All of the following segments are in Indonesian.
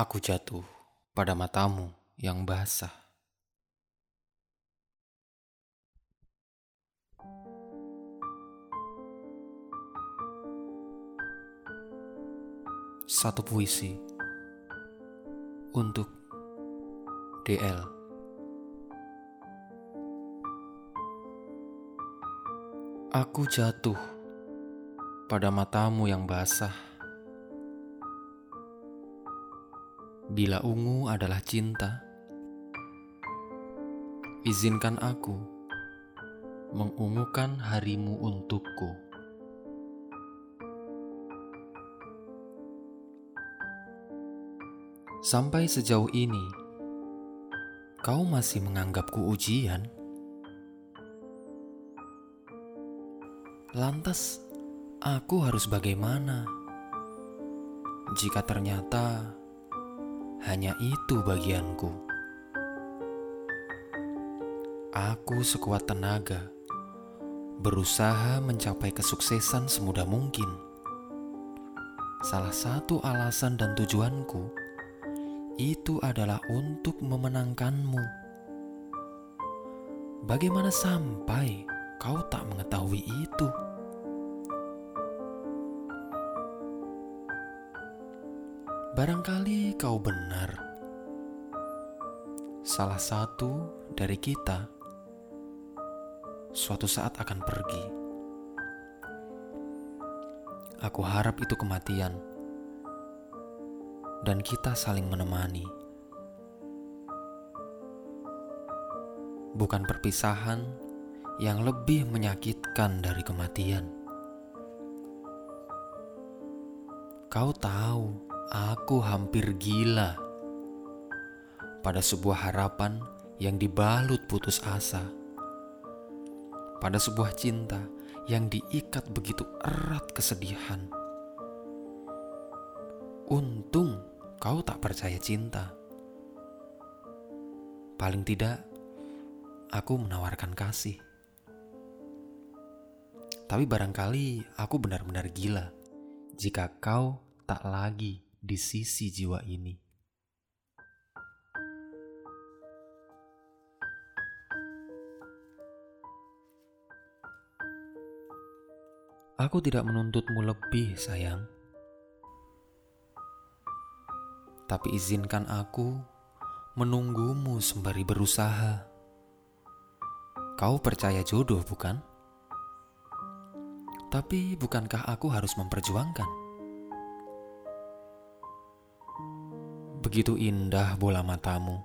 Aku jatuh pada matamu yang basah. Satu puisi untuk DL. Aku jatuh pada matamu yang basah. Bila ungu adalah cinta, izinkan aku mengungukan harimu untukku. Sampai sejauh ini, kau masih menganggapku ujian. Lantas, aku harus bagaimana jika ternyata hanya itu bagianku. Aku sekuat tenaga berusaha mencapai kesuksesan semudah mungkin. Salah satu alasan dan tujuanku itu adalah untuk memenangkanmu. Bagaimana sampai kau tak mengetahui itu? Barangkali kau benar. Salah satu dari kita suatu saat akan pergi. Aku harap itu kematian, dan kita saling menemani. Bukan perpisahan yang lebih menyakitkan dari kematian. Kau tahu aku hampir gila pada sebuah harapan yang dibalut putus asa, pada sebuah cinta yang diikat begitu erat kesedihan. Untung kau tak percaya cinta. Paling tidak, aku menawarkan kasih. Tapi barangkali aku benar-benar gila jika kau tak lagi di sisi jiwa ini. Aku tidak menuntutmu lebih, sayang. Tapi izinkan aku menunggumu sembari berusaha. Kau percaya jodoh, bukan? Tapi bukankah aku harus memperjuangkan? Begitu indah bola matamu.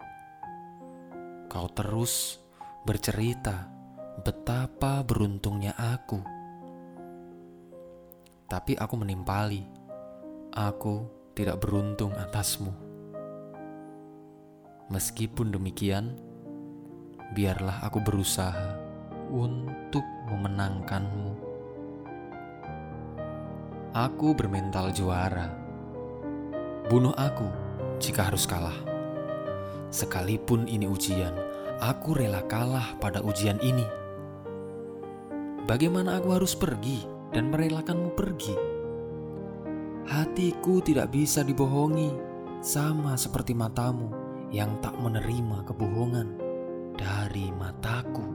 Kau terus bercerita betapa beruntungnya aku. Tapi aku menimpali. Aku tidak beruntung atasmu. Meskipun demikian, biarlah aku berusaha untuk memenangkanmu. Aku bermental juara. Bunuh aku jika harus kalah. Sekalipun ini ujian, aku rela kalah pada ujian ini. Bagaimana aku harus pergi dan merelakanmu pergi? Hatiku tidak bisa dibohongi, sama seperti matamu yang tak menerima kebohongan dari mataku.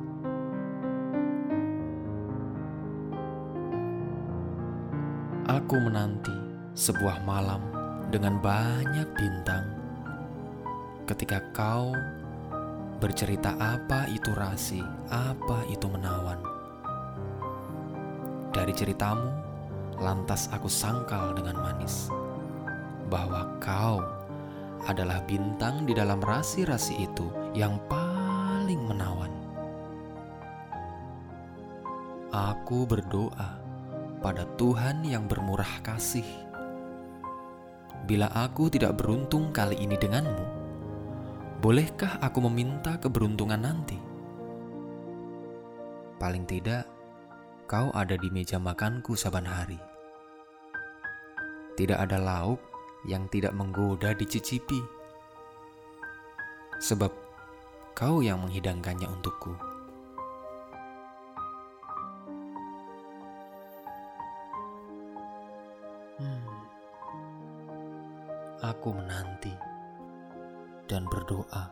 Aku menanti sebuah malam dengan banyak bintang. Ketika kau bercerita apa itu rasi, apa itu menawan. Dari ceritamu, lantas aku sangkal dengan manis bahwa kau adalah bintang di dalam rasi-rasi itu yang paling menawan. Aku berdoa pada Tuhan yang bermurah kasih bila aku tidak beruntung kali ini denganmu, bolehkah aku meminta keberuntungan nanti? Paling tidak, kau ada di meja makanku saban hari. Tidak ada lauk yang tidak menggoda dicicipi, sebab kau yang menghidangkannya untukku. Aku menanti. dan berdoa.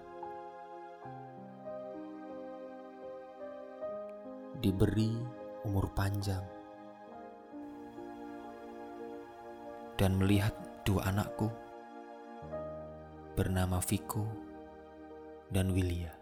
Diberi umur panjang dan melihat dua anakku bernama Viko dan Willia.